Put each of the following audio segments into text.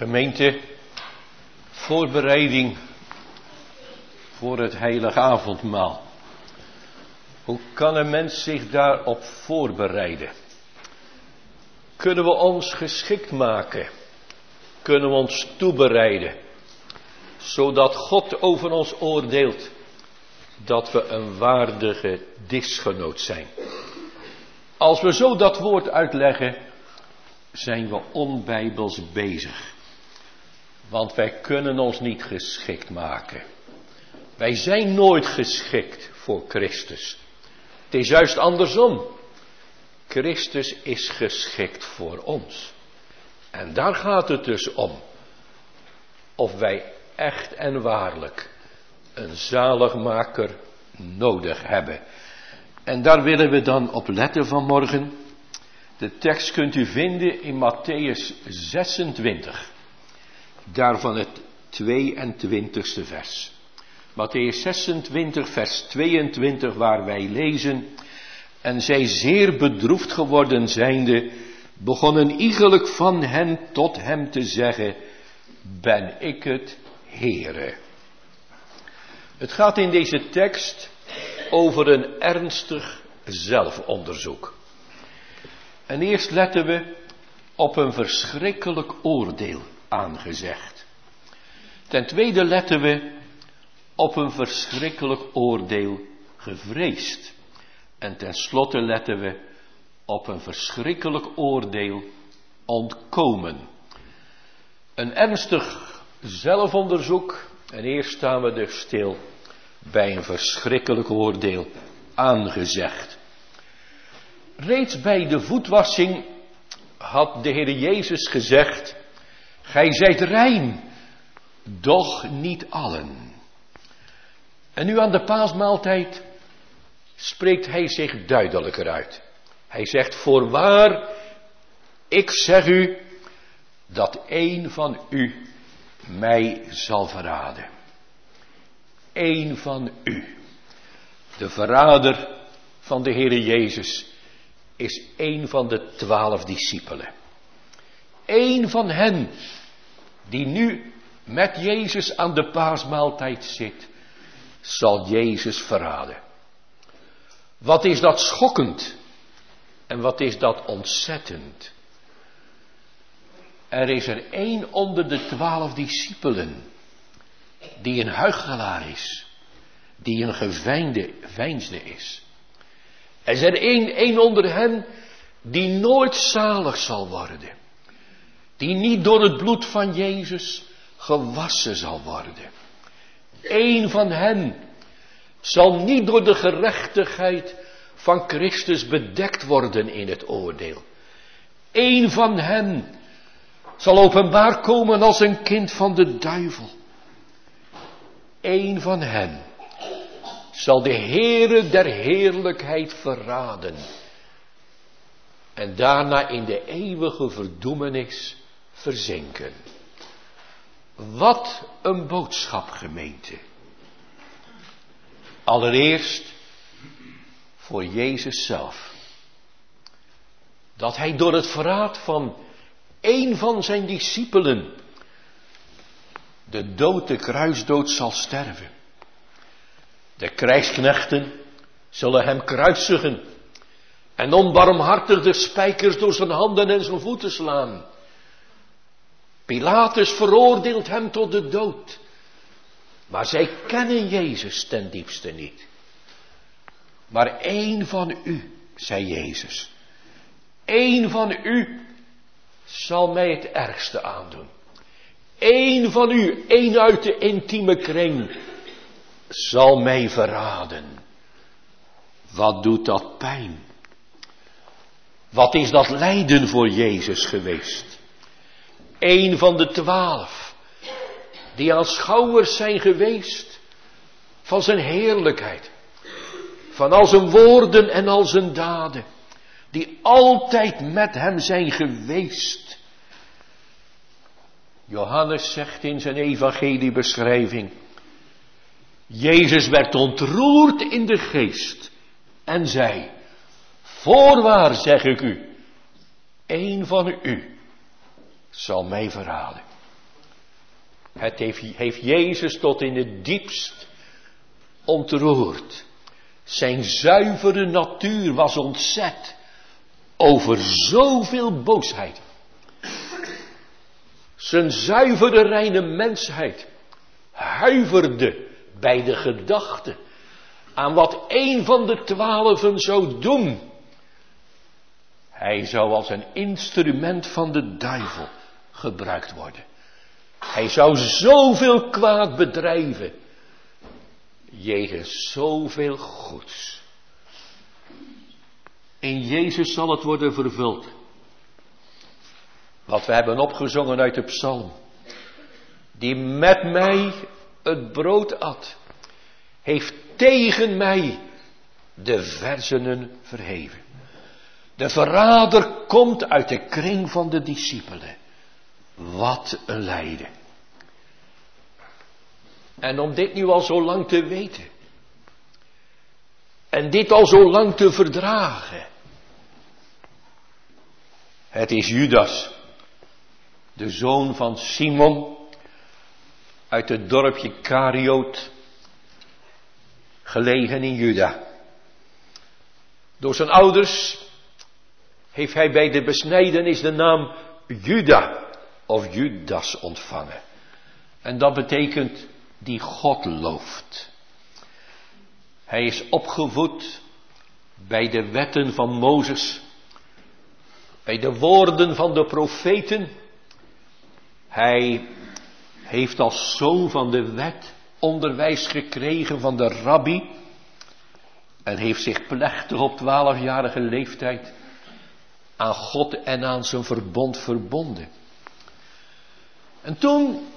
Gemeente, voorbereiding voor het heilige avondmaal. Hoe kan een mens zich daarop voorbereiden? Kunnen we ons geschikt maken? Kunnen we ons toebereiden? Zodat God over ons oordeelt dat we een waardige disgenoot zijn. Als we zo dat woord uitleggen, zijn we onbijbels bezig. Want wij kunnen ons niet geschikt maken. Wij zijn nooit geschikt voor Christus. Het is juist andersom. Christus is geschikt voor ons. En daar gaat het dus om. Of wij echt en waarlijk een zaligmaker nodig hebben. En daar willen we dan op letten vanmorgen. De tekst kunt u vinden in Matthäus 26. Daarvan het 22ste vers. Matthäus 26, vers 22, waar wij lezen. En zij zeer bedroefd geworden zijnde, begonnen iegelijk van hen tot hem te zeggen, ben ik het Heere. Het gaat in deze tekst over een ernstig zelfonderzoek. En eerst letten we op een verschrikkelijk oordeel aangezegd. Ten tweede letten we op een verschrikkelijk oordeel gevreesd. En tenslotte letten we op een verschrikkelijk oordeel ontkomen. Een ernstig zelfonderzoek. En eerst staan we dus stil bij een verschrikkelijk oordeel aangezegd. Reeds bij de voetwassing had de Heer Jezus gezegd, gij zijt rein, doch niet allen. En nu aan de paasmaaltijd spreekt hij zich duidelijker uit. Hij zegt, voorwaar, ik zeg u, dat een van u mij zal verraden. Eén van u. De verrader van de Heere Jezus is een van de twaalf discipelen. Eén van hen die nu met Jezus aan de paasmaaltijd zit, zal Jezus verraden. Wat is dat schokkend en wat is dat ontzettend. Er is er één onder de twaalf discipelen die een huichelaar is, die een geveinsde veinsde is. Er is er één, één onder hen die nooit zalig zal worden, die niet door het bloed van Jezus gewassen zal worden. Eén van hen zal niet door de gerechtigheid van Christus bedekt worden in het oordeel. Eén van hen zal openbaar komen als een kind van de duivel. Eén van hen zal de Heere der heerlijkheid verraden. En daarna in de eeuwige verdoemenis verzinken. Wat een boodschap gemeente. Allereerst voor Jezus zelf. Dat hij door het verraad van een van zijn discipelen de dood, de kruisdood zal sterven. De krijgsknechten zullen hem kruisigen en onbarmhartig de spijkers door zijn handen en zijn voeten slaan. Pilatus veroordeelt hem tot de dood. Maar zij kennen Jezus ten diepste niet. Maar één van u, zei Jezus, één van u zal mij het ergste aandoen. Eén van u, één uit de intieme kring, zal mij verraden. Wat doet dat pijn? Wat is dat lijden voor Jezus geweest? Eén van de twaalf, die aanschouwers zijn geweest van zijn heerlijkheid, van al zijn woorden en al zijn daden, die altijd met hem zijn geweest. Johannes zegt in zijn evangeliebeschrijving, Jezus werd ontroerd in de geest en zei, voorwaar zeg ik u, een van u zal mij verraden. Het heeft, heeft Jezus tot in het diepst ontroerd. Zijn zuivere natuur was ontzet over zoveel boosheid. Zijn zuivere reine mensheid huiverde bij de gedachte aan wat een van de twaalfen zou doen. Hij zou als een instrument van de duivel gebruikt worden. Hij zou zoveel kwaad bedrijven. Jegens zoveel goeds. In Jezus zal het worden vervuld. Wat we hebben opgezongen uit de psalm. Die met mij het brood at. Heeft tegen mij de verzenen verheven. De verrader komt uit de kring van de discipelen. Wat een lijden. En om dit nu al zo lang te weten. En dit al zo lang te verdragen. Het is Judas, de zoon van Simon, uit het dorpje Karioot, gelegen in Juda. Door zijn ouders heeft hij bij de besnijdenis de naam Juda of Judas ontvangen. En dat betekent die God looft. Hij is opgevoed bij de wetten van Mozes, bij de woorden van de profeten. Hij heeft als zoon van de wet onderwijs gekregen van de rabbi en heeft zich plechtig op twaalfjarige leeftijd aan God en aan zijn verbond verbonden. En toen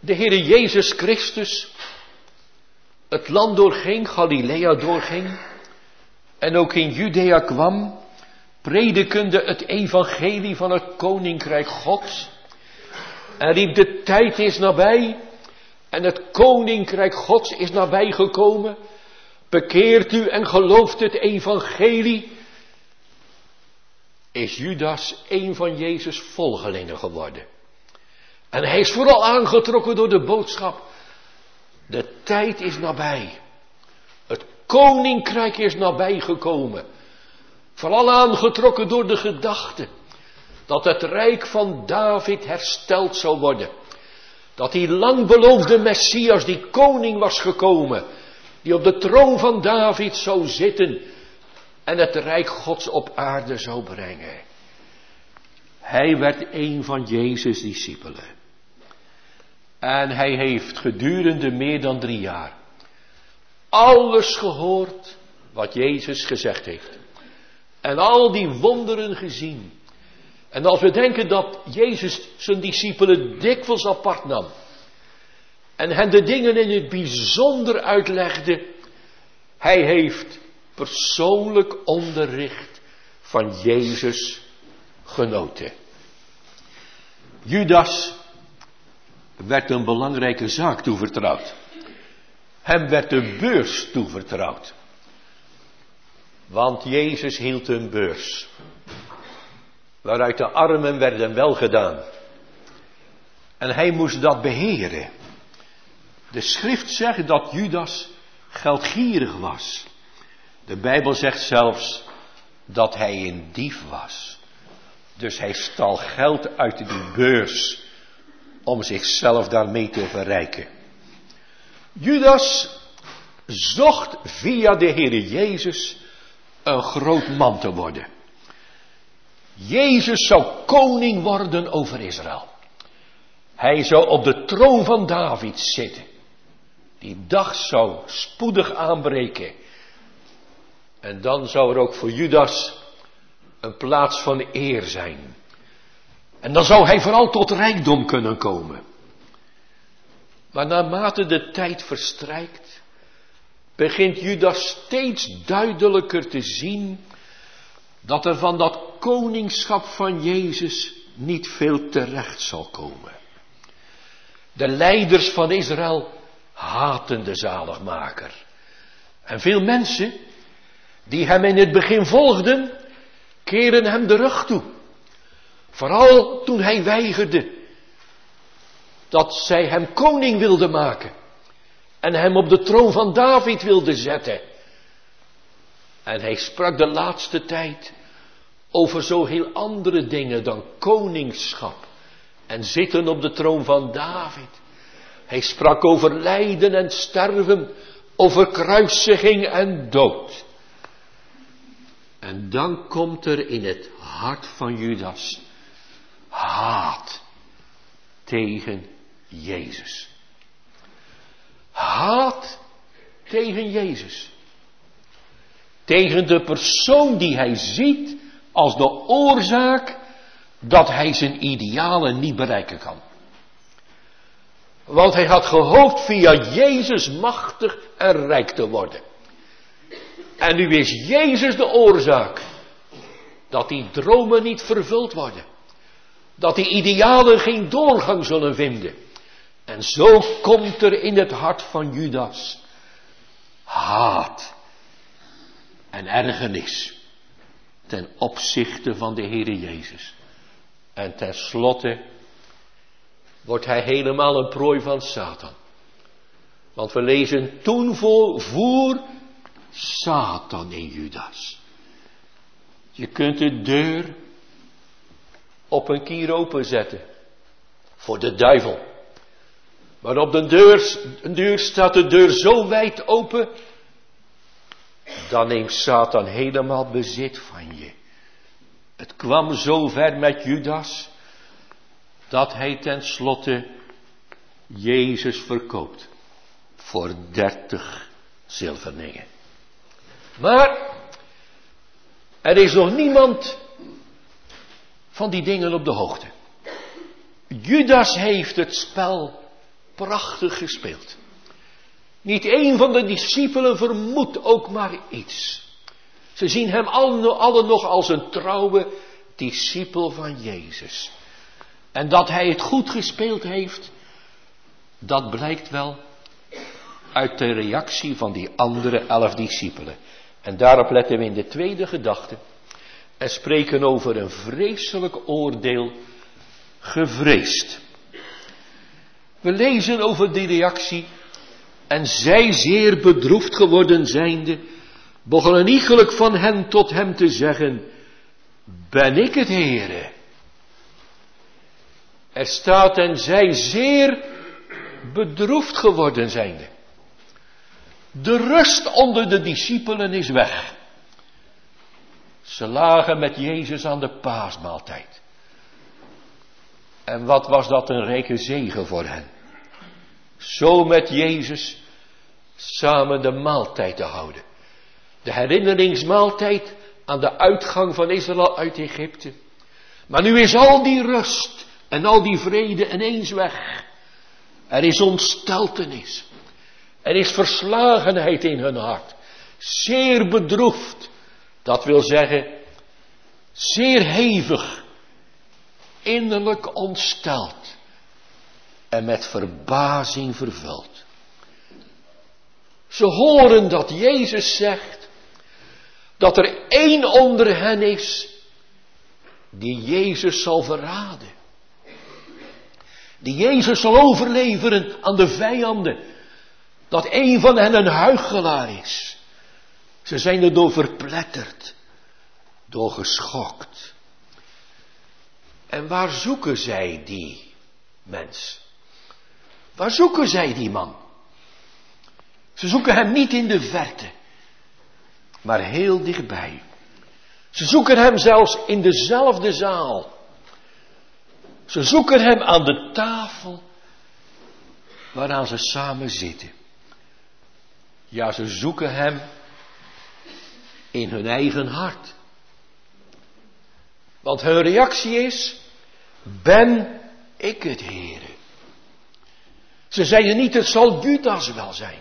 de Heere Jezus Christus het land doorging, Galilea doorging en ook in Judea kwam, predikende het evangelie van het koninkrijk Gods en riep de tijd is nabij en het koninkrijk Gods is nabij gekomen. Bekeert u en gelooft het evangelie. Is Judas een van Jezus' volgelingen geworden. En hij is vooral aangetrokken door de boodschap. De tijd is nabij. Het koninkrijk is nabij gekomen. Vooral aangetrokken door de gedachte dat het rijk van David hersteld zou worden. Dat die lang beloofde Messias, die koning was gekomen, die op de troon van David zou zitten en het rijk Gods op aarde zou brengen. Hij werd een van Jezus' discipelen. En hij heeft gedurende meer dan drie jaar alles gehoord wat Jezus gezegd heeft. En al die wonderen gezien. En als we denken dat Jezus zijn discipelen dikwijls apart nam. En hen de dingen in het bijzonder uitlegde. Hij heeft persoonlijk onderricht van Jezus genoten. Judas werd een belangrijke zaak toevertrouwd. Hem werd de beurs toevertrouwd. Want Jezus hield een beurs. Waaruit de armen werden welgedaan. En hij moest dat beheren. De schrift zegt dat Judas geldgierig was. De Bijbel zegt zelfs dat hij een dief was. Dus hij stal geld uit die beurs om zichzelf daarmee te verrijken. Judas zocht via de Heere Jezus een groot man te worden. Jezus zou koning worden over Israël. Hij zou op de troon van David zitten. Die dag zou spoedig aanbreken. En dan zou er ook voor Judas een plaats van eer zijn. En dan zou hij vooral tot rijkdom kunnen komen. Maar naarmate de tijd verstrijkt, begint Judas steeds duidelijker te zien dat er van dat koningschap van Jezus niet veel terecht zal komen. De leiders van Israël haten de zaligmaker. En veel mensen die hem in het begin volgden, keren hem de rug toe. Vooral toen hij weigerde dat zij hem koning wilden maken. En hem op de troon van David wilden zetten. En hij sprak de laatste tijd over zo heel andere dingen dan koningschap en zitten op de troon van David. Hij sprak over lijden en sterven, over kruisiging en dood. En dan komt er in het hart van Judas haat tegen Jezus. Haat tegen Jezus. Tegen de persoon die hij ziet als de oorzaak dat hij zijn idealen niet bereiken kan. Want hij had gehoopt via Jezus machtig en rijk te worden. En nu is Jezus de oorzaak dat die dromen niet vervuld worden. Dat die idealen geen doorgang zullen vinden. En zo komt er in het hart van Judas haat en ergernis ten opzichte van de Heere Jezus. En tenslotte wordt hij helemaal een prooi van Satan. Want we lezen toen voor, voer Satan in Judas. Je kunt de deur op een kier openzetten. Voor de duivel. Maar op de deur, de deur staat de deur zo wijd open. Dan neemt Satan helemaal bezit van je. Het kwam zo ver met Judas dat hij tenslotte Jezus verkoopt voor dertig zilverningen. Maar er is nog niemand van die dingen op de hoogte. Judas heeft het spel prachtig gespeeld. Niet één van de discipelen vermoedt ook maar iets. Ze zien hem allen nog als een trouwe discipel van Jezus. En dat hij het goed gespeeld heeft, dat blijkt wel uit de reactie van die andere elf discipelen. En daarop letten we in de tweede gedachte en spreken over een vreselijk oordeel gevreesd. We lezen over die reactie en zij zeer bedroefd geworden zijnde, begonnen iegelijk van hen tot hem te zeggen, ben ik het Heere? Er staat en zij zeer bedroefd geworden zijnde. De rust onder de discipelen is weg. Ze lagen met Jezus aan de paasmaaltijd. En wat was dat een rijke zegen voor hen. Zo met Jezus samen de maaltijd te houden. De herinneringsmaaltijd aan de uitgang van Israël uit Egypte. Maar nu is al die rust en al die vrede ineens weg. Er is ontsteltenis. Er is verslagenheid in hun hart. Zeer bedroefd. Dat wil zeggen, zeer hevig. Innerlijk ontsteld. En met verbazing vervuld. Ze horen dat Jezus zegt dat er één onder hen is die Jezus zal verraden. Die Jezus zal overleveren aan de vijanden. Dat een van hen een huichelaar is. Ze zijn er door verpletterd. Door geschokt. En waar zoeken zij die mens? Waar zoeken zij die man? Ze zoeken hem niet in de verte, maar heel dichtbij. Ze zoeken hem zelfs in dezelfde zaal. Ze zoeken hem aan de tafel waaraan ze samen zitten. Ja, ze zoeken hem in hun eigen hart. Want hun reactie is, ben ik het Heere. Ze zeiden niet, het zal Judas wel zijn.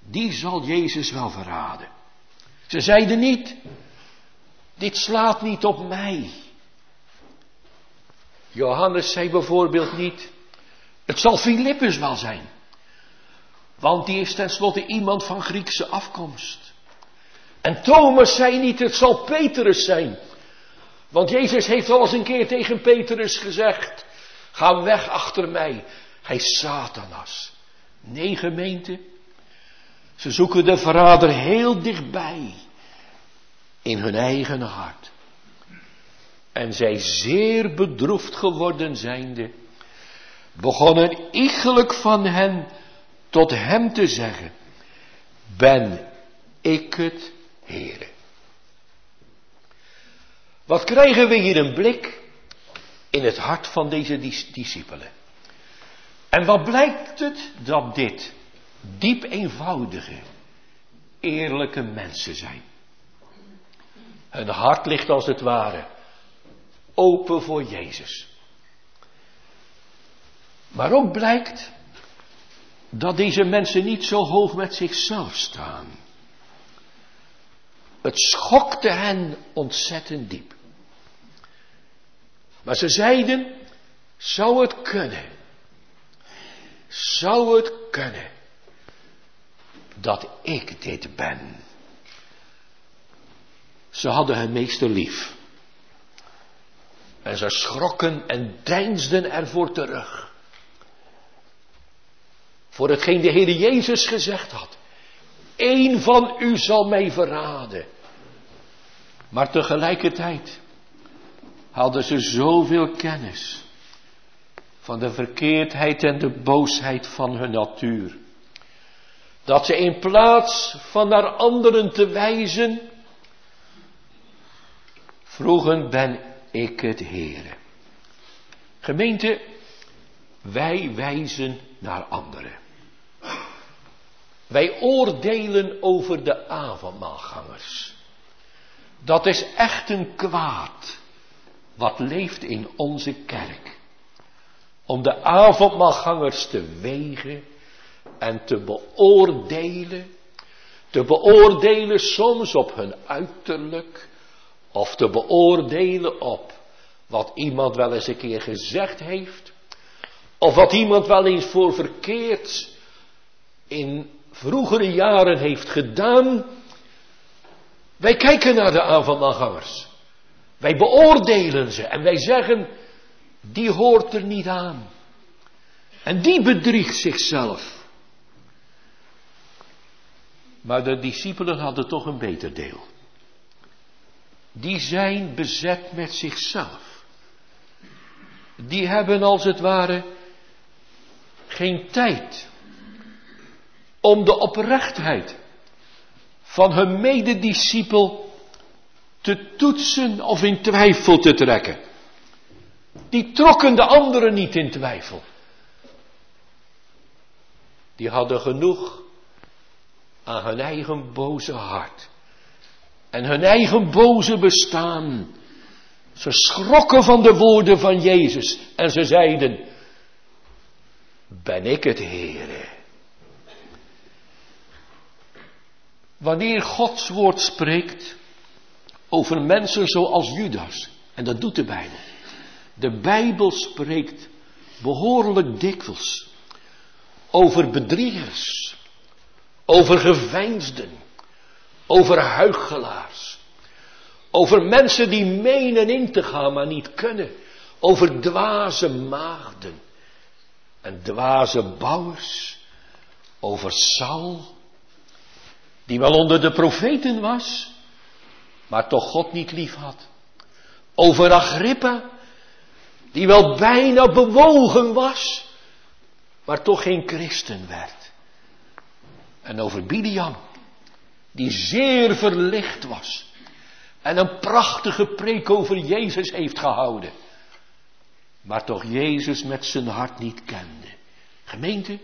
Die zal Jezus wel verraden. Ze zeiden niet, dit slaat niet op mij. Johannes zei bijvoorbeeld niet, het zal Filippus wel zijn. Want die is tenslotte iemand van Griekse afkomst. En Thomas zei niet, het zal Petrus zijn. Want Jezus heeft al eens een keer tegen Petrus gezegd, ga weg achter mij, hij is Satanas. Nee gemeente, ze zoeken de verrader heel dichtbij, in hun eigen hart. En zij zeer bedroefd geworden zijnde, begonnen iegelijk van hen tot hem te zeggen, ben ik het Heere. Wat krijgen we hier een blik in het hart van deze discipelen. En wat blijkt het dat dit diep eenvoudige, eerlijke mensen zijn. Hun hart ligt als het ware open voor Jezus. Maar ook blijkt dat deze mensen niet zo hoog met zichzelf staan. Het schokte hen ontzettend diep. Maar ze zeiden, zou het kunnen? Zou het kunnen dat ik dit ben? Ze hadden hun meester lief. En ze schrokken en deinsden ervoor terug. Voor hetgeen de Heer Jezus gezegd had. Eén van u zal mij verraden. Maar tegelijkertijd hadden ze zoveel kennis van de verkeerdheid en de boosheid van hun natuur. Dat ze in plaats van naar anderen te wijzen, vroegen ben ik het Heere. Gemeente, wij wijzen naar anderen. Wij oordelen over de avondmaalgangers. Dat is echt een kwaad wat leeft in onze kerk. Om de avondmaalgangers te wegen en te beoordelen. Te beoordelen soms op hun uiterlijk. Of te beoordelen op wat iemand wel eens een keer gezegd heeft. Of wat iemand wel eens voor verkeerd in vroegere jaren heeft gedaan. Wij kijken naar de avondmaalgangers. Wij beoordelen ze en wij zeggen, die hoort er niet aan. En die bedriegt zichzelf. Maar de discipelen hadden toch een beter deel. Die zijn bezet met zichzelf. Die hebben als het ware geen tijd om de oprechtheid van hun medediscipel te toetsen of in twijfel te trekken. Die trokken de anderen niet in twijfel. Die hadden genoeg aan hun eigen boze hart. En hun eigen boze bestaan. Ze schrokken van de woorden van Jezus en ze zeiden, ben ik het Heere? Wanneer Gods woord spreekt over mensen zoals Judas, en dat doet de Bijbel. De Bijbel spreekt behoorlijk dikwijls over bedriegers, over geveinsden, over huichelaars, over mensen die menen in te gaan maar niet kunnen, over dwaze maagden en dwaze bouwers, over Saul, die wel onder de profeten was, maar toch God niet lief had. Over Agrippa, die wel bijna bewogen was, maar toch geen christen werd. En over Bidian, die zeer verlicht was en een prachtige preek over Jezus heeft gehouden, maar toch Jezus met zijn hart niet kende. Gemeente,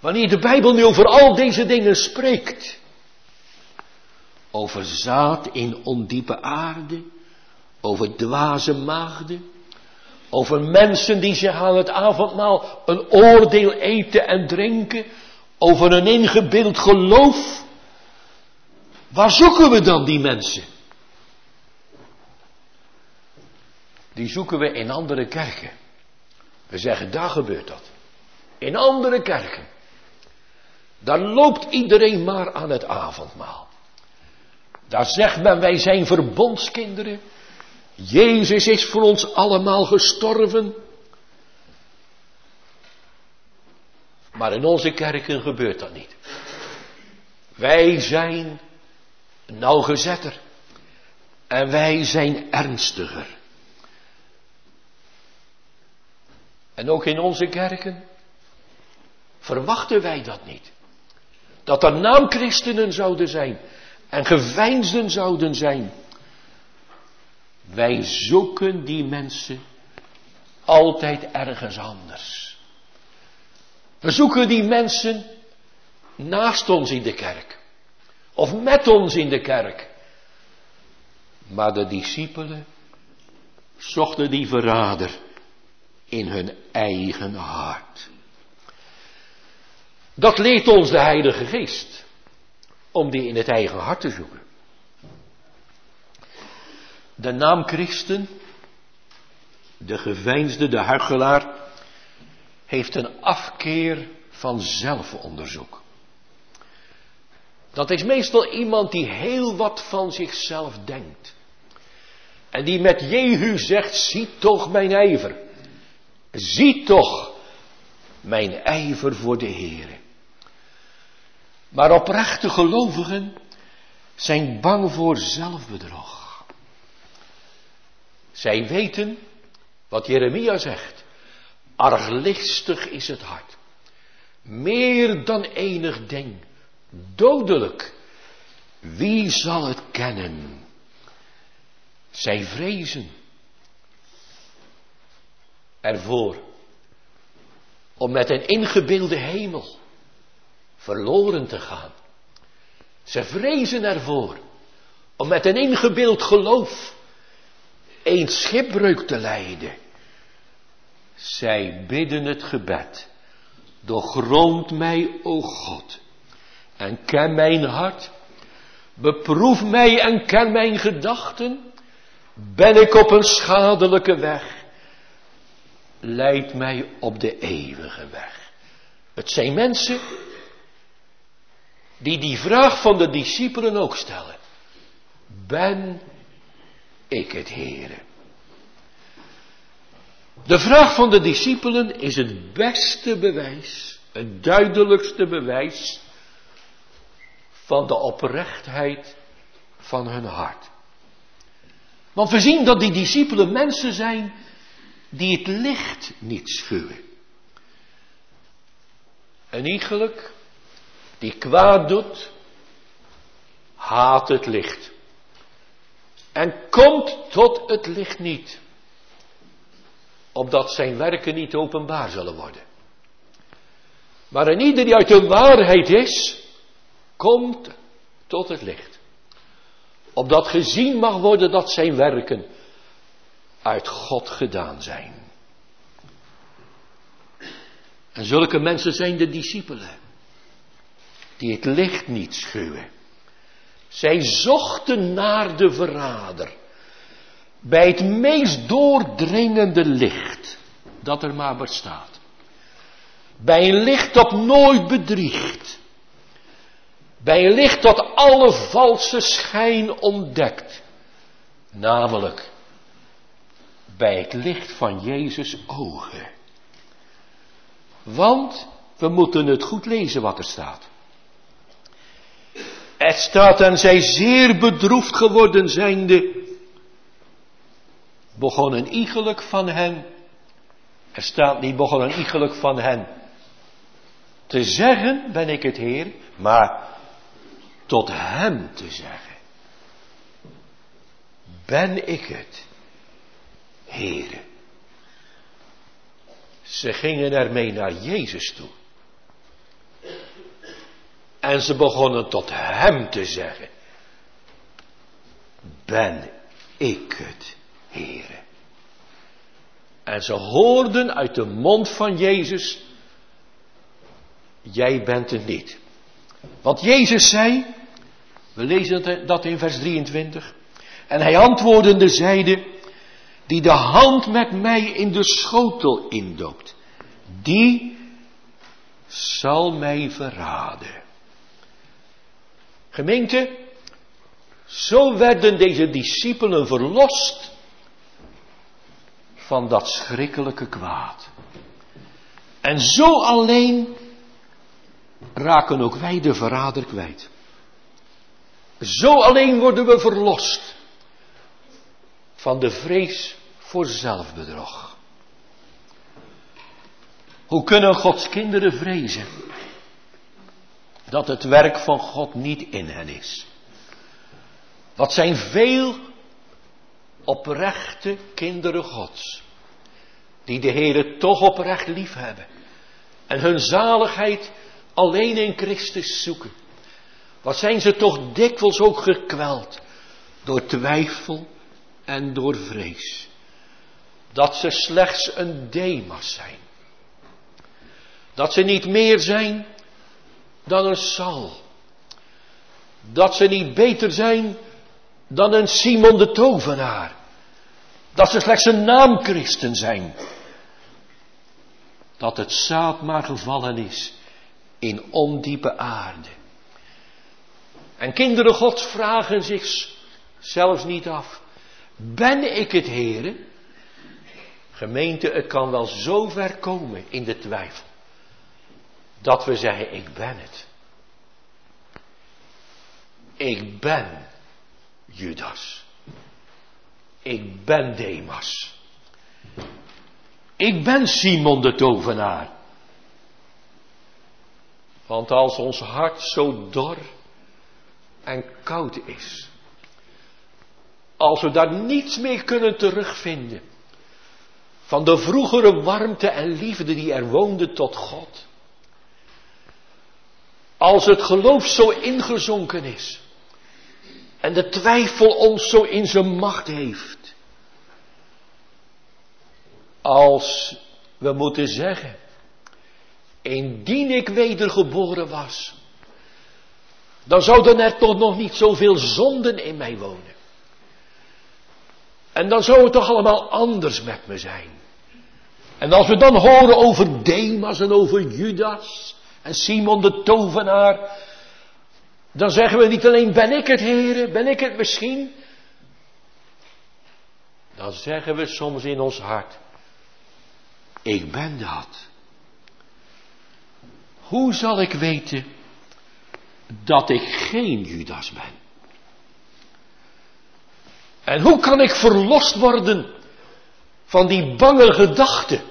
Wanneer de Bijbel nu over al deze dingen spreekt. Over zaad in ondiepe aarde. Over dwaze maagden. Over mensen die zich aan het avondmaal een oordeel eten en drinken. Over een ingebeeld geloof. Waar zoeken we dan die mensen? Die zoeken we in andere kerken. We zeggen, daar gebeurt dat. In andere kerken. Daar loopt iedereen maar aan het avondmaal. Daar zegt men wij zijn verbondskinderen. Jezus is voor ons allemaal gestorven. Maar in onze kerken gebeurt dat niet. Wij zijn nauwgezetter. En wij zijn ernstiger. En ook in onze kerken verwachten wij dat niet. Dat er naamchristenen zouden zijn en geveinsden zouden zijn. Wij zoeken die mensen altijd ergens anders. We zoeken die mensen naast ons in de kerk. Of met ons in de kerk. Maar de discipelen zochten die verrader in hun eigen hart. Dat leert ons de Heilige Geest om die in het eigen hart te zoeken. De naam Christen, de geveinsde, de huichelaar, heeft een afkeer van zelfonderzoek. Dat is meestal iemand die heel wat van zichzelf denkt. En die met Jehu zegt, zie toch mijn ijver. Zie toch mijn ijver voor de Heer. Maar oprechte gelovigen zijn bang voor zelfbedrog. Zij weten wat Jeremia zegt. Arglistig is het hart. Meer dan enig ding. Dodelijk. Wie zal het kennen? Zij vrezen ervoor om met een ingebeelde hemel verloren te gaan. Ze vrezen ervoor om met een ingebeeld geloof een schipbreuk te lijden. Zij bidden het gebed. Doorgrond mij, o God, en ken mijn hart. Beproef mij en ken mijn gedachten. Ben ik op een schadelijke weg? Leid mij op de eeuwige weg. Het zijn mensen die die vraag van de discipelen ook stellen. Ben ik het Heere? De vraag van de discipelen is het beste bewijs, het duidelijkste bewijs van de oprechtheid van hun hart. Want we zien dat die discipelen mensen zijn die het licht niet schuwen. En iegelijk die kwaad doet, haat het licht. En komt tot het licht niet. Opdat zijn werken niet openbaar zullen worden. Maar een ieder die uit de waarheid is, komt tot het licht. Opdat gezien mag worden dat zijn werken uit God gedaan zijn. En zulke mensen zijn de discipelen die het licht niet schuwen. Zij zochten naar de verrader. Bij het meest doordringende licht dat er maar bestaat. Bij een licht dat nooit bedriegt. Bij een licht dat alle valse schijn ontdekt. Namelijk bij het licht van Jezus ogen. Want we moeten het goed lezen wat er staat. Het staat en zij zeer bedroefd geworden zijnde, begonnen iegelijk van hen, er staat niet begonnen iegelijk van hen, te zeggen ben ik het Heer, maar tot hem te zeggen, ben ik het Heer. Ze gingen ermee naar Jezus toe. En ze begonnen tot hem te zeggen. Ben ik het, Heere. En ze hoorden uit de mond van Jezus. Jij bent het niet. Want Jezus zei. We lezen dat in vers 23. En hij antwoordende zeide. Die de hand met mij in de schotel indoopt. Die zal mij verraden. Gemeente, zo werden deze discipelen verlost van dat schrikkelijke kwaad. En zo alleen raken ook wij de verrader kwijt. Zo alleen worden we verlost van de vrees voor zelfbedrog. Hoe kunnen Gods kinderen vrezen dat het werk van God niet in hen is? Wat zijn veel oprechte kinderen Gods, die de Heere toch oprecht lief hebben en hun zaligheid alleen in Christus zoeken. Wat zijn ze toch dikwijls ook gekweld door twijfel en door vrees. Dat ze slechts een demas zijn. Dat ze niet meer zijn dan een Sal. Dat ze niet beter zijn dan een Simon de Tovenaar. Dat ze slechts een naamchristen zijn. Dat het zaad maar gevallen is in ondiepe aarde. En kinderen God vragen zich zelfs niet af. Ben ik het Heere? Gemeente, het kan wel zo ver komen in de twijfel. Dat we zeggen, ik ben het. Ik ben Judas. Ik ben Demas. Ik ben Simon de tovenaar. Want als ons hart zo dor en koud is, als we daar niets meer kunnen terugvinden van de vroegere warmte en liefde die er woonde tot God, als het geloof zo ingezonken is en de twijfel ons zo in zijn macht heeft, als we moeten zeggen, indien ik wedergeboren was, dan zouden er toch nog niet zoveel zonden in mij wonen. En dan zou het toch allemaal anders met me zijn. En als we dan horen over Demas en over Judas Simon de tovenaar, dan zeggen we niet alleen ben ik het Heere, ben ik het misschien. Dan zeggen we soms in ons hart, ik ben dat. Hoe zal ik weten dat ik geen Judas ben? En hoe kan ik verlost worden van die bange gedachte?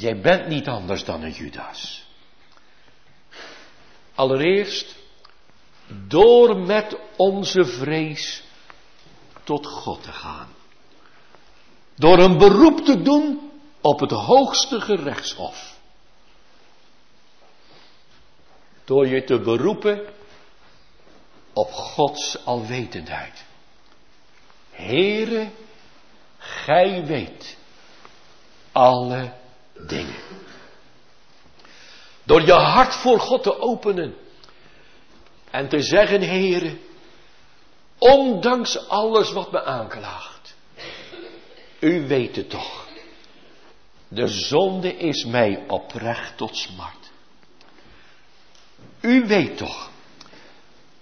Jij bent niet anders dan een Judas. Allereerst door met onze vrees tot God te gaan. Door een beroep te doen op het hoogste gerechtshof. Door je te beroepen op Gods alwetendheid. Heere, gij weet alle dingen. Door je hart voor God te openen en te zeggen, Heere, ondanks alles wat me aanklaagt, u weet het toch. De zonde is mij oprecht tot smart. U weet toch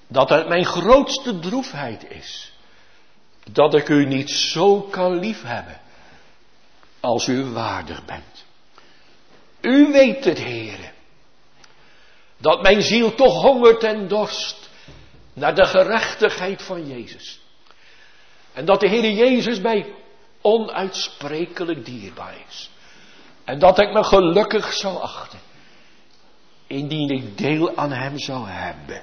dat het mijn grootste droefheid is dat ik u niet zo kan liefhebben als u waardig bent. U weet het, heren, dat mijn ziel toch hongert en dorst naar de gerechtigheid van Jezus. En dat de Heer Jezus mij onuitsprekelijk dierbaar is. En dat ik me gelukkig zou achten, indien ik deel aan Hem zou hebben.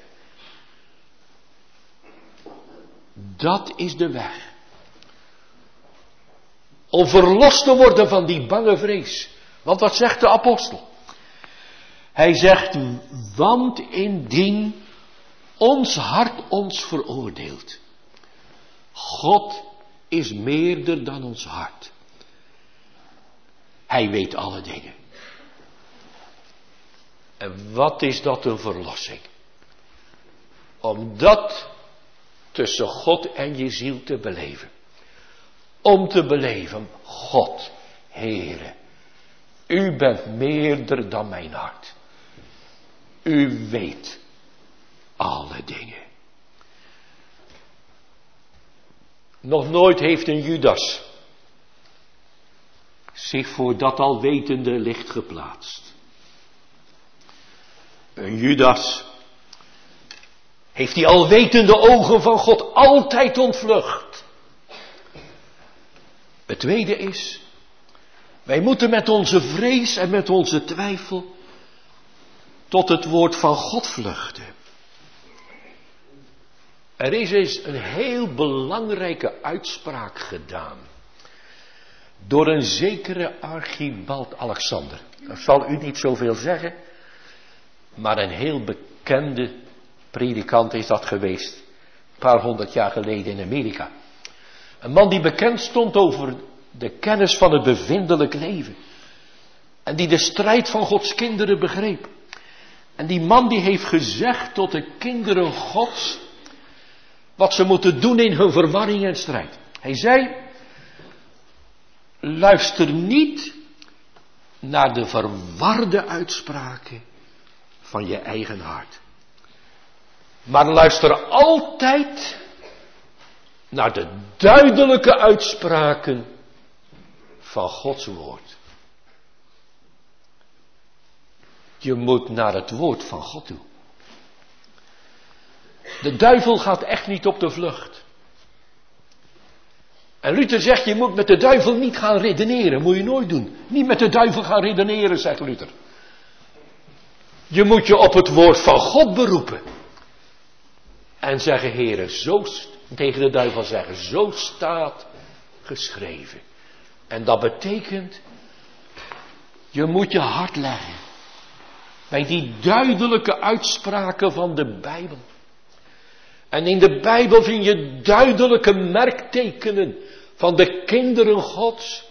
Dat is de weg. Om verlost te worden van die bange vrees. Want wat zegt de apostel? Hij zegt, want indien ons hart ons veroordeelt. God is meerder dan ons hart. Hij weet alle dingen. En wat is dat een verlossing? Om dat tussen God en je ziel te beleven. Om te beleven, God, Heere, u bent meerder dan mijn hart. U weet alle dingen. Nog nooit heeft een Judas zich voor dat alwetende licht geplaatst. Een Judas heeft die alwetende ogen van God altijd ontvlucht. Het tweede is, wij moeten met onze vrees en met onze twijfel tot het woord van God vluchten. Er is eens een heel belangrijke uitspraak gedaan door een zekere Archibald Alexander. Dat zal u niet zoveel zeggen, maar een heel bekende predikant is dat geweest, een paar honderd jaar geleden in Amerika. Een man die bekend stond over de kennis van het bevindelijk leven. En die de strijd van Gods kinderen begreep. En die man die heeft gezegd tot de kinderen Gods wat ze moeten doen in hun verwarring en strijd. Hij zei, luister niet naar de verwarde uitspraken van je eigen hart. Maar luister altijd naar de duidelijke uitspraken van Gods woord. Je moet naar het woord van God toe. De duivel gaat echt niet op de vlucht. En Luther zegt, je moet met de duivel niet gaan redeneren. Moet je nooit doen. Niet met de duivel gaan redeneren, zegt Luther. Je moet je op het woord van God beroepen. En zeggen, heren, zo, tegen de duivel zeggen, zo staat geschreven. En dat betekent, je moet je hart leggen bij die duidelijke uitspraken van de Bijbel. En in de Bijbel vind je duidelijke merktekenen van de kinderen Gods.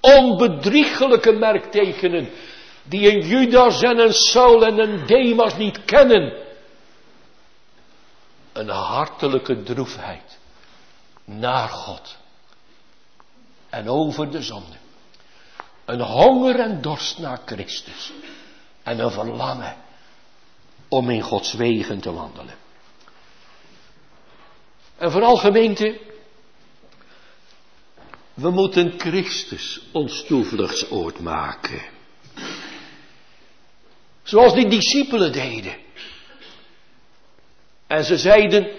Onbedriegelijke merktekenen die een Judas en een Saul en een Demas niet kennen. Een hartelijke droefheid naar God en over de zonde. Een honger en dorst naar Christus en een verlangen om in Gods wegen te wandelen. En vooral gemeente, we moeten Christus ons toevluchtsoord maken. Zoals die discipelen deden. En ze zeiden,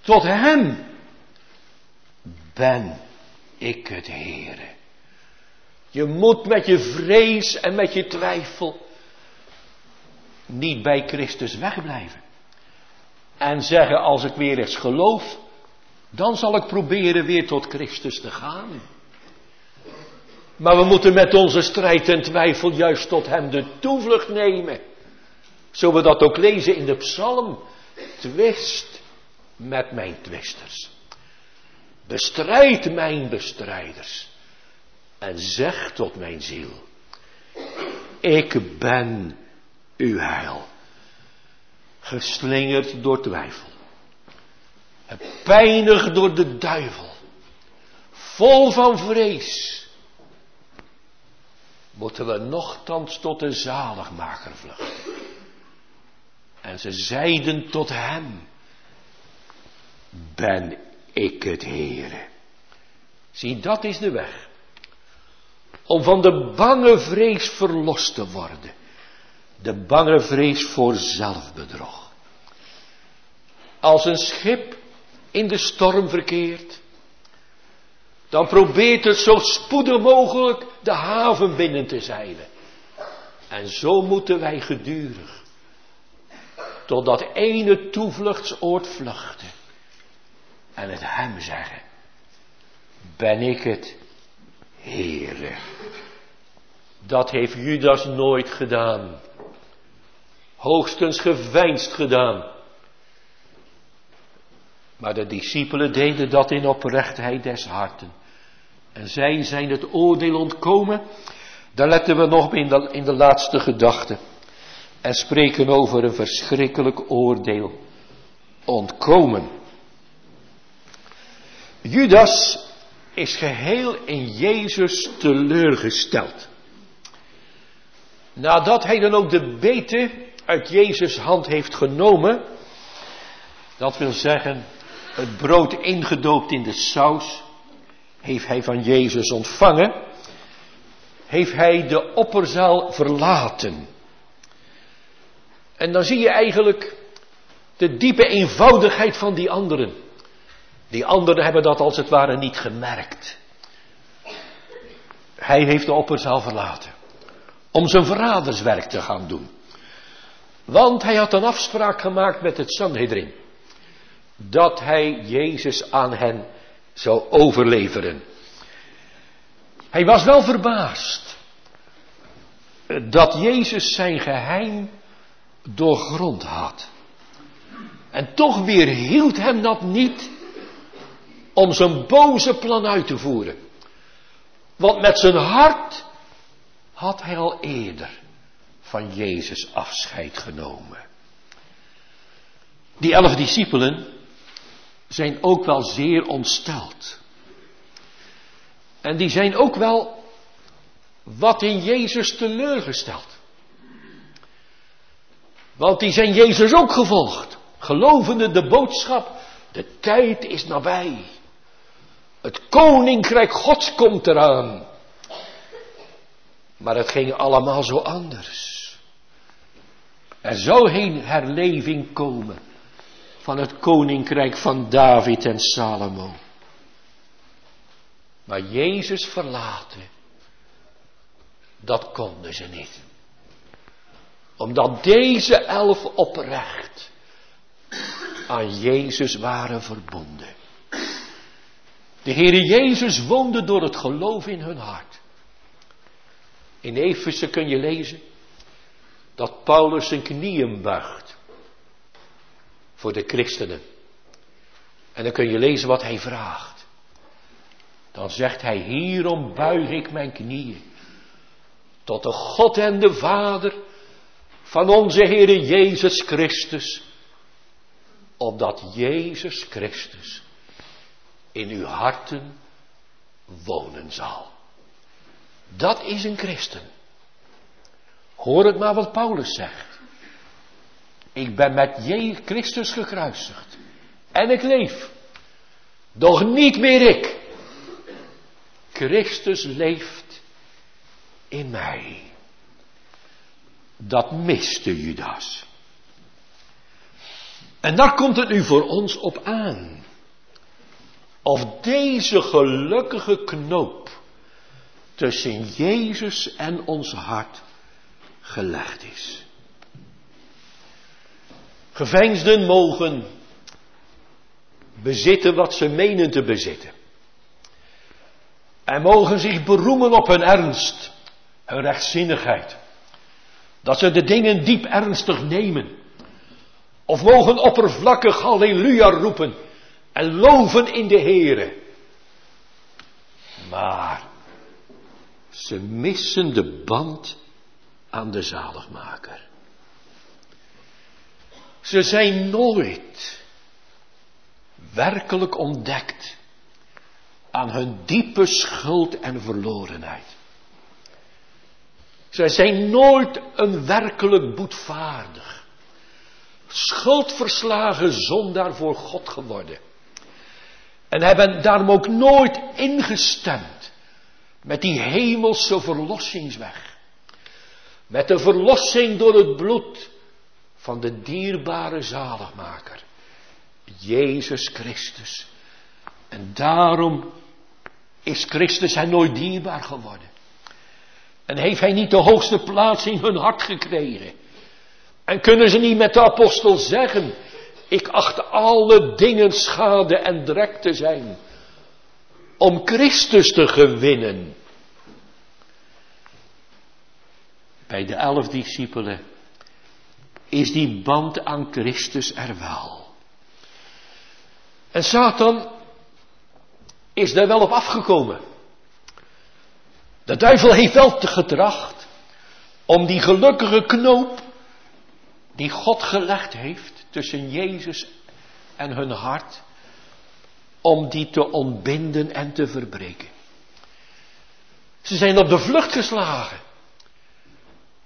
tot hem ben ik het Heere. Je moet met je vrees en met je twijfel niet bij Christus wegblijven. En zeggen als ik weer eens geloof, dan zal ik proberen weer tot Christus te gaan. Maar we moeten met onze strijd en twijfel juist tot Hem de toevlucht nemen. Zo we dat ook lezen in de psalm. Twist met mijn twisters. Bestrijd mijn bestrijders. En zeg tot mijn ziel. Ik ben uw heil. Geslingerd door twijfel. Pijnig door de duivel. Vol van vrees. Moeten we nochtans tot de zaligmaker vluchten. En ze zeiden tot hem. Ben ik het Heere. Zie, dat is de weg. Om van de bange vrees verlost te worden. De bange vrees voor zelfbedrog. Als een schip in de storm verkeert, dan probeert het zo spoedig mogelijk de haven binnen te zeilen. En zo moeten wij gedurig tot dat ene toevluchtsoord vluchten en het hem zeggen. Ben ik het, Heere? Dat heeft Judas nooit gedaan. Hoogstens geveinst gedaan. Maar de discipelen deden dat in oprechtheid des harten. En zij zijn het oordeel ontkomen. Daar letten we nog in de, in de laatste gedachte. En spreken over een verschrikkelijk oordeel. Ontkomen. Judas is geheel in Jezus teleurgesteld. Nadat hij dan ook de bete uit Jezus' hand heeft genomen, dat wil zeggen het brood ingedoopt in de saus, heeft hij van Jezus ontvangen. heeft hij de opperzaal verlaten. En dan zie je eigenlijk de diepe eenvoudigheid van die anderen. Die anderen hebben dat als het ware niet gemerkt. Hij heeft de opperzaal verlaten. Om zijn verraderswerk te gaan doen. Want hij had een afspraak gemaakt met het Sanhedrin. Dat hij Jezus aan hen zou overleveren. Hij was wel verbaasd. Dat Jezus zijn geheim doorgrond had. En toch weer hield hem dat niet om zijn boze plan uit te voeren. Want met zijn hart had hij al eerder van Jezus afscheid genomen. Die elf discipelen zijn ook wel zeer ontsteld. En die zijn ook wel wat in Jezus teleurgesteld. Want die zijn Jezus ook gevolgd. Gelovende de boodschap, de tijd is nabij. Het koninkrijk Gods komt eraan. Maar het ging allemaal zo anders. Er zou geen herleving komen van het koninkrijk van David en Salomo. Maar Jezus verlaten, dat konden ze niet. Omdat deze elf oprecht aan Jezus waren verbonden. De Heere Jezus woonde door het geloof in hun hart. In Efeze kun je lezen dat Paulus zijn knieën buigt voor de christenen. En dan kun je lezen wat hij vraagt. Dan zegt hij, hierom buig ik mijn knieën tot de God en de Vader van onze Heere Jezus Christus, opdat Jezus Christus in uw harten wonen zal. Dat is een christen. Hoor het maar wat Paulus zegt. Ik ben met Jezus Christus gekruisigd. En ik leef. Doch niet meer ik. Christus leeft in mij. Dat miste Judas. En daar komt het nu voor ons op aan. Of deze gelukkige knoop tussen Jezus en ons hart gelegd is. Geveinsden mogen bezitten wat ze menen te bezitten. En mogen zich beroemen op hun ernst, hun rechtzinnigheid. Dat ze de dingen diep ernstig nemen. Of mogen oppervlakkig halleluja roepen en loven in de Heere. Maar ze missen de band aan de zaligmaker. Ze zijn nooit werkelijk ontdekt aan hun diepe schuld en verlorenheid. Zij zijn nooit een werkelijk boetvaardig, schuldverslagen zondaar voor God geworden. En hebben daarom ook nooit ingestemd met die hemelse verlossingsweg. Met de verlossing door het bloed van de dierbare zaligmaker. Jezus Christus. En daarom is Christus hen nooit dierbaar geworden. En heeft hij niet de hoogste plaats in hun hart gekregen. En kunnen ze niet met de apostel zeggen, ik acht alle dingen schade en drek te zijn. Om Christus te gewinnen. Bij de elf discipelen is die band aan Christus er wel. En Satan is daar wel op afgekomen. De duivel heeft wel getracht om die gelukkige knoop die God gelegd heeft tussen Jezus en hun hart, om die te ontbinden en te verbreken. Ze zijn op de vlucht geslagen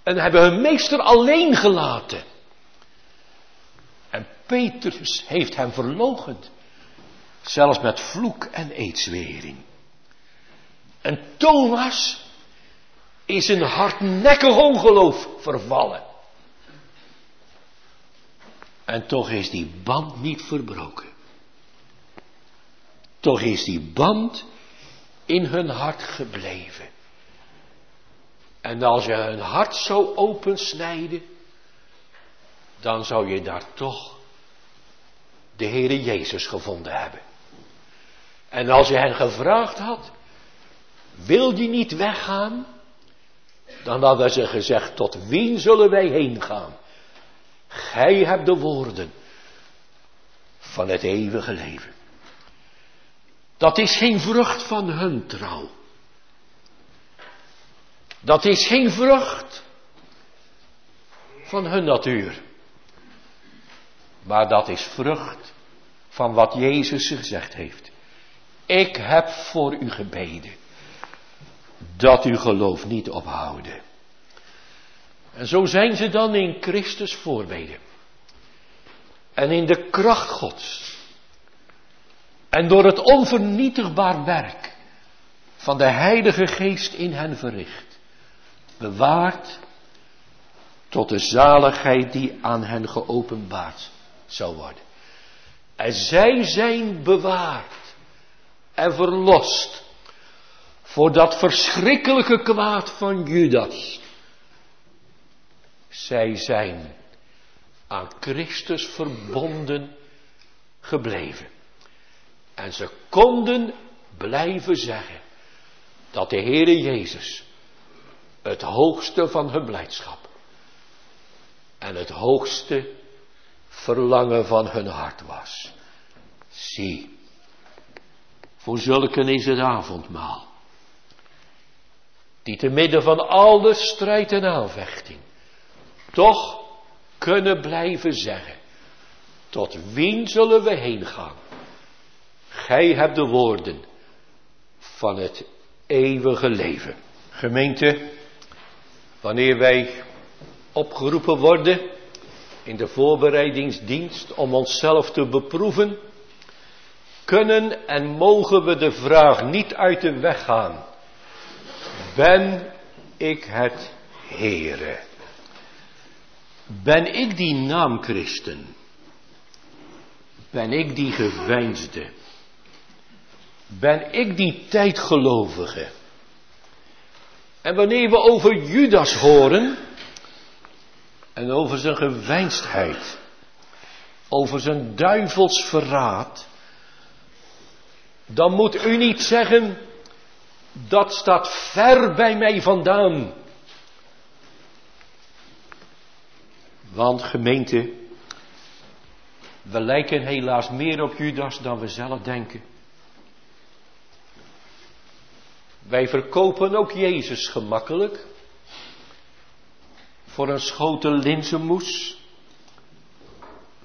en hebben hun meester alleen gelaten. En Petrus heeft hem verlogend, zelfs met vloek en eetzwering. En Thomas is een hardnekkig ongeloof vervallen. En toch is die band niet verbroken. Toch is die band in hun hart gebleven. En als je hun hart zou opensnijden, dan zou je daar toch de Heere Jezus gevonden hebben. En als je hen gevraagd had, wil je niet weggaan? Dan hadden ze gezegd, tot wie zullen wij heen gaan? Gij hebt de woorden van het eeuwige leven. Dat is geen vrucht van hun trouw. Dat is geen vrucht van hun natuur. Maar dat is vrucht van wat Jezus gezegd heeft. Ik heb voor u gebeden. Dat uw geloof niet ophouden. En zo zijn ze dan in Christus voorbeden. En in de kracht Gods. En door het onvernietigbaar werk van de Heilige Geest in hen verricht. Bewaard tot de zaligheid die aan hen geopenbaard zou worden. En zij zijn bewaard en verlost voor dat verschrikkelijke kwaad van Judas. Zij zijn aan Christus verbonden gebleven. En ze konden blijven zeggen dat de Heere Jezus het hoogste van hun blijdschap en het hoogste verlangen van hun hart was. Zie, voor zulken is het avondmaal, die te midden van alle strijd en aanvechting toch kunnen blijven zeggen, tot wien zullen we heen gaan? Gij hebt de woorden van het eeuwige leven. Gemeente, wanneer wij opgeroepen worden in de voorbereidingsdienst om onszelf te beproeven, kunnen en mogen we de vraag niet uit de weg gaan. Ben ik het Heere? Ben ik die naamchristen? Ben ik die geveinsde? Ben ik die tijdgelovige? En wanneer we over Judas horen en over zijn geveinsdheid, over zijn duivels verraad, dan moet u niet zeggen, dat staat ver bij mij vandaan. Want gemeente, we lijken helaas meer op Judas dan we zelf denken. Wij verkopen ook Jezus gemakkelijk voor een schotel linzenmoes,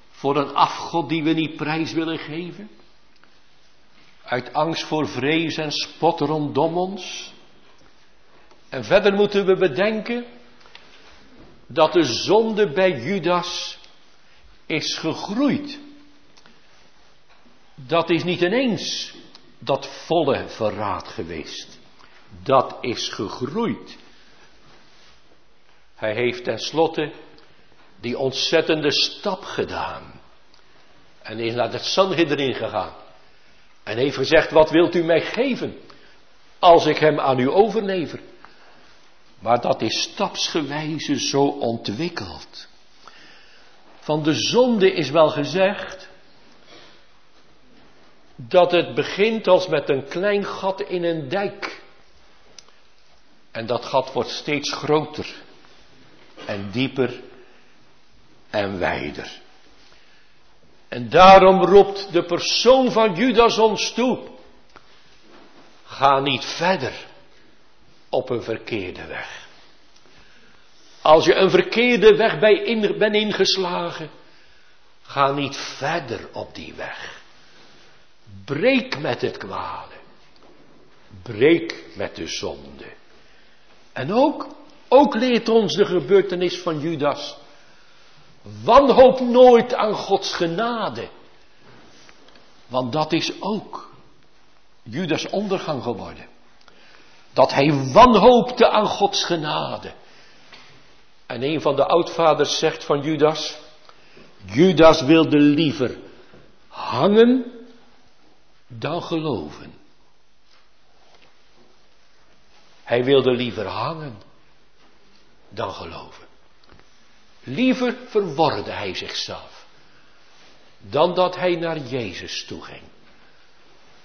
voor een afgod die we niet prijs willen geven, uit angst voor vrees en spot rondom ons. En verder moeten we bedenken dat de zonde bij Judas is gegroeid. Dat is niet ineens dat volle verraad geweest. Dat is gegroeid. Hij heeft tenslotte die ontzettende stap gedaan. En is naar het Sanhedrin gegaan. En heeft gezegd, wat wilt u mij geven? Als ik hem aan u overlever. Maar dat is stapsgewijze zo ontwikkeld. Van de zonde is wel gezegd dat het begint als met een klein gat in een dijk. En dat gat wordt steeds groter en dieper en wijder. En daarom roept de persoon van Judas ons toe. Ga niet verder op een verkeerde weg. Als je een verkeerde weg bij bent ingeslagen, ga niet verder op die weg. Breek met het kwade. Breek met de zonde. En ook, ook leert ons de gebeurtenis van Judas. Wanhoop nooit aan Gods genade. Want dat is ook Judas ondergang geworden. Dat hij wanhoopte aan Gods genade. En een van de oudvaders zegt van Judas, Judas wilde liever hangen dan geloven. Hij wilde liever hangen dan geloven. Liever verworde hij zichzelf dan dat hij naar Jezus toe ging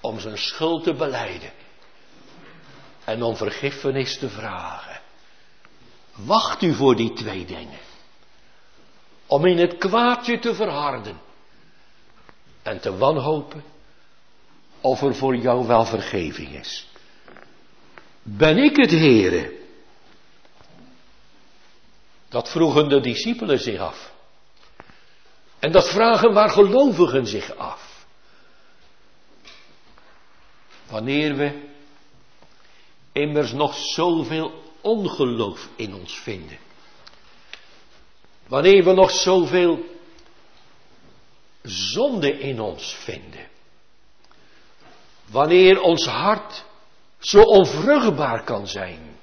om zijn schuld te beleiden en om vergiffenis te vragen. Wacht u voor die twee dingen. Om in het kwaadje te verharden en te wanhopen of er voor jou wel vergeving is. Ben ik het Heere? Dat vroegen de discipelen zich af. En dat vragen waar gelovigen zich af. Wanneer we immers nog zoveel ongeloof in ons vinden. Wanneer we nog zoveel zonde in ons vinden. Wanneer ons hart zo onvruchtbaar kan zijn.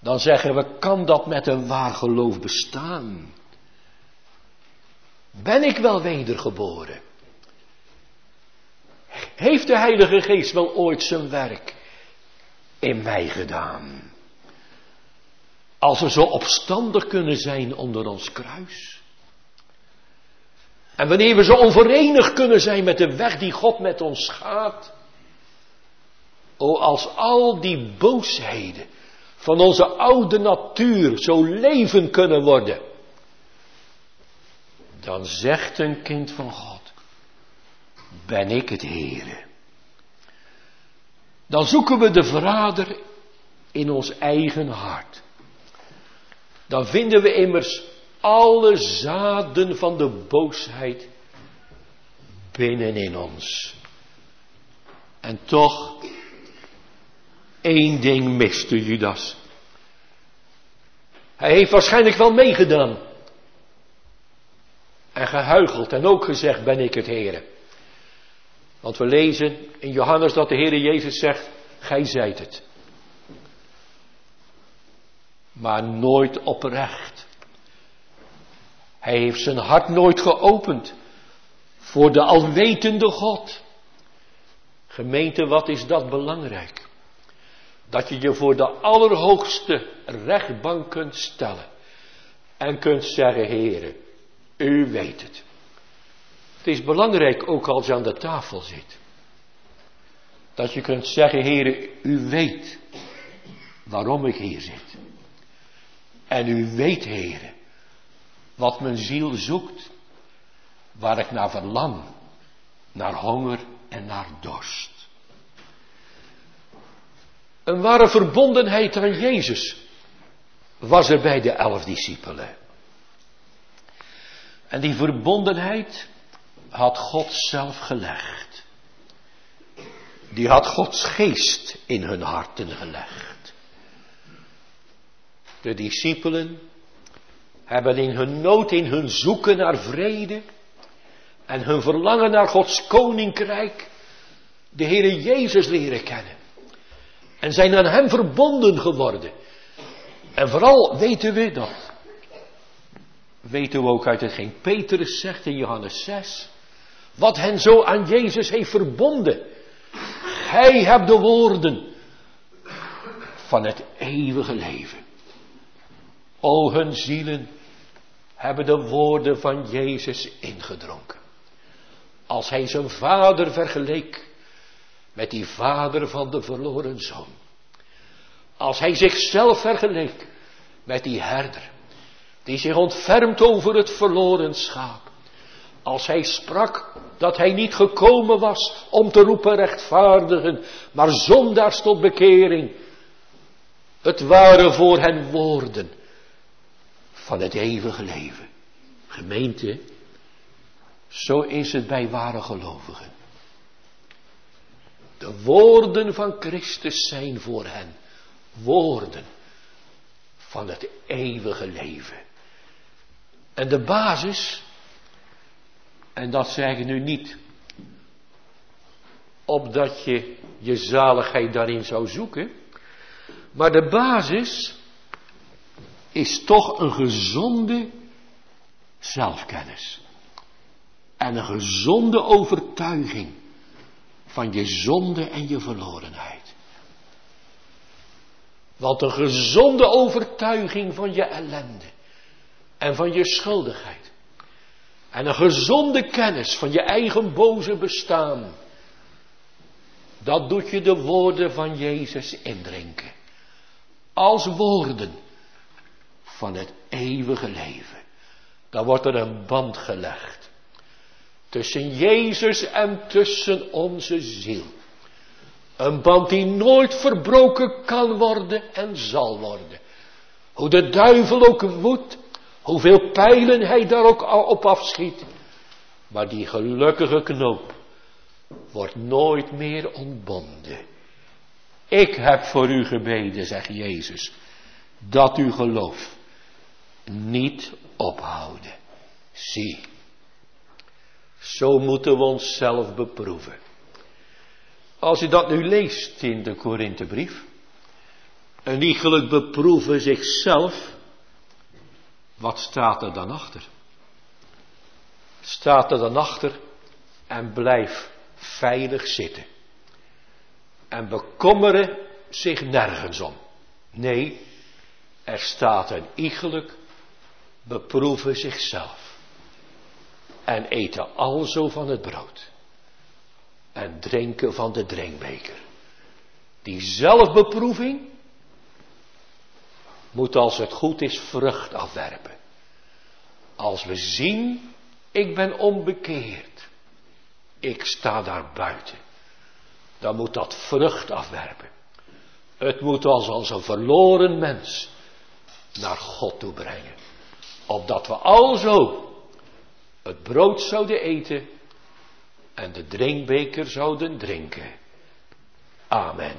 Dan zeggen we, kan dat met een waar geloof bestaan? Ben ik wel wedergeboren? Heeft de Heilige Geest wel ooit zijn werk in mij gedaan? Als we zo opstandig kunnen zijn onder ons kruis. En wanneer we zo onverenigd kunnen zijn met de weg die God met ons gaat. O, als al die boosheden van onze oude natuur zo leven kunnen worden. Dan zegt een kind van God, ben ik het Heere. Dan zoeken we de verrader in ons eigen hart. Dan vinden we immers alle zaden van de boosheid binnenin ons. En toch, één ding miste Judas. Hij heeft waarschijnlijk wel meegedaan. En gehuicheld en ook gezegd ben ik het Heere. Want we lezen in Johannes dat de Heere Jezus zegt, gij zijt het. Maar nooit oprecht. Hij heeft zijn hart nooit geopend voor de alwetende God. Gemeente, wat is dat belangrijk? Dat je je voor de allerhoogste rechtbank kunt stellen. En kunt zeggen, heren, u weet het. Is belangrijk ook als je aan de tafel zit. Dat je kunt zeggen, heren, u weet waarom ik hier zit. En u weet, heren, wat mijn ziel zoekt. Waar ik naar verlang. Naar honger en naar dorst. Een ware verbondenheid aan Jezus was er bij de elf discipelen. En die verbondenheid had God zelf gelegd. Die had Gods geest in hun harten gelegd. De discipelen hebben in hun nood, in hun zoeken naar vrede en hun verlangen naar Gods koninkrijk de Heere Jezus leren kennen. En zijn aan Hem verbonden geworden. En vooral weten we dat. Weten we ook uit hetgeen Petrus zegt in Johannes 6. Wat hen zo aan Jezus heeft verbonden. Gij hebt de woorden van het eeuwige leven. O hun zielen hebben de woorden van Jezus ingedronken. Als hij zijn vader vergeleek met die vader van de verloren zoon. Als hij zichzelf vergeleek met die herder, die zich ontfermt over het verloren schaap. Als hij sprak dat hij niet gekomen was om te roepen rechtvaardigen, maar zondaars tot bekering. Het waren voor hen woorden van het eeuwige leven. Gemeente, zo is het bij ware gelovigen. De woorden van Christus zijn voor hen woorden van het eeuwige leven. En de basis, en dat zeg ik nu niet opdat je je zaligheid daarin zou zoeken. Maar de basis is toch een gezonde zelfkennis. En een gezonde overtuiging van je zonde en je verlorenheid. Want een gezonde overtuiging van je ellende en van je schuldigheid. En een gezonde kennis van je eigen boze bestaan. Dat doet je de woorden van Jezus indrinken. Als woorden van het eeuwige leven. Dan wordt er een band gelegd. Tussen Jezus en tussen onze ziel. Een band die nooit verbroken kan worden en zal worden. Hoe de duivel ook woedt, hoeveel pijlen hij daar ook op afschiet. Maar die gelukkige knoop wordt nooit meer ontbonden. Ik heb voor u gebeden, zegt Jezus, dat uw geloof niet ophouden. Zie, zo moeten we onszelf beproeven. Als u dat nu leest in de Korinthebrief, een iegelijk beproeven zichzelf, wat staat er dan achter? Staat er dan achter en blijf veilig zitten. En bekommeren zich nergens om. Nee, er staat een iegelijk beproeven zichzelf. En eten alzo van het brood. En drinken van de drinkbeker. Die zelfbeproeving moet als het goed is vrucht afwerpen. Als we zien, ik ben onbekeerd. Ik sta daar buiten. Dan moet dat vrucht afwerpen. Het moet ons als een verloren mens naar God toe brengen. Opdat we alzo het brood zouden eten en de drinkbeker zouden drinken. Amen.